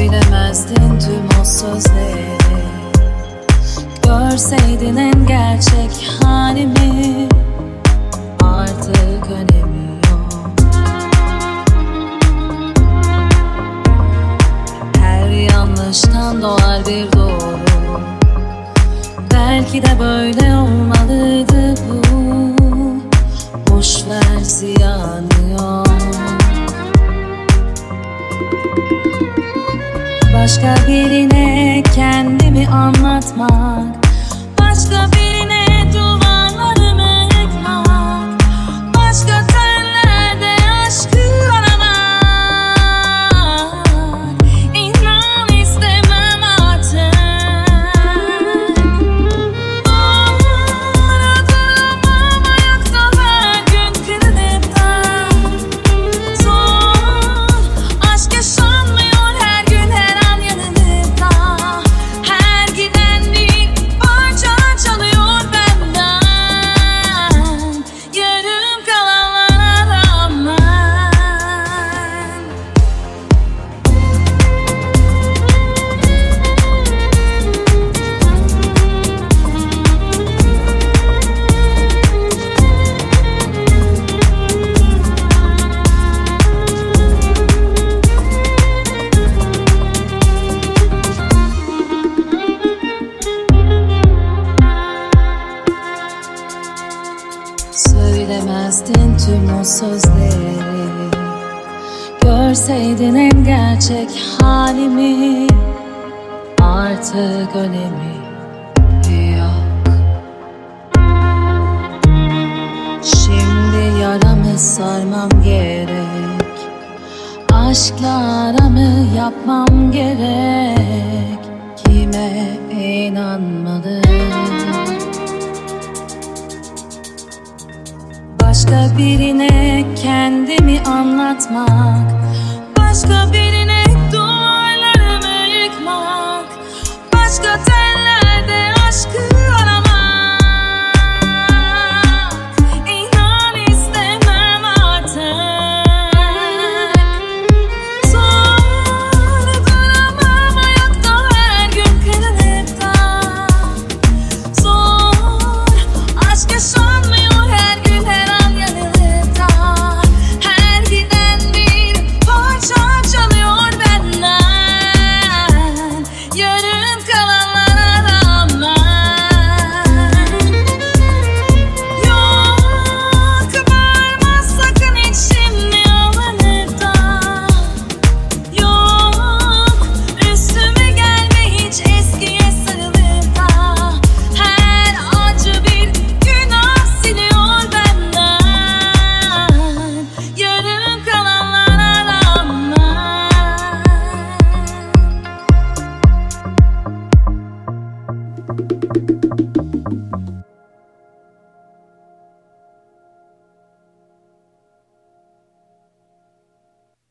Söylemezdin tüm o sözleri. Görseydin en gerçek halimi. Artık önemi yok. Her yanlıştan doğar bir doğru. Belki de böyle olmalıydı bu. Boş ver ziyanı yok Başka birine kendimi anlatmak Başka birine Söylemezdin tüm o sözleri. Görseydin en gerçek halimi. Artık önemi yok. Şimdi yaramı sarmam gerek. Aşkla aramı yapmam gerek. Kime inanmadım Başka birine kendimi anlatmak Başka birine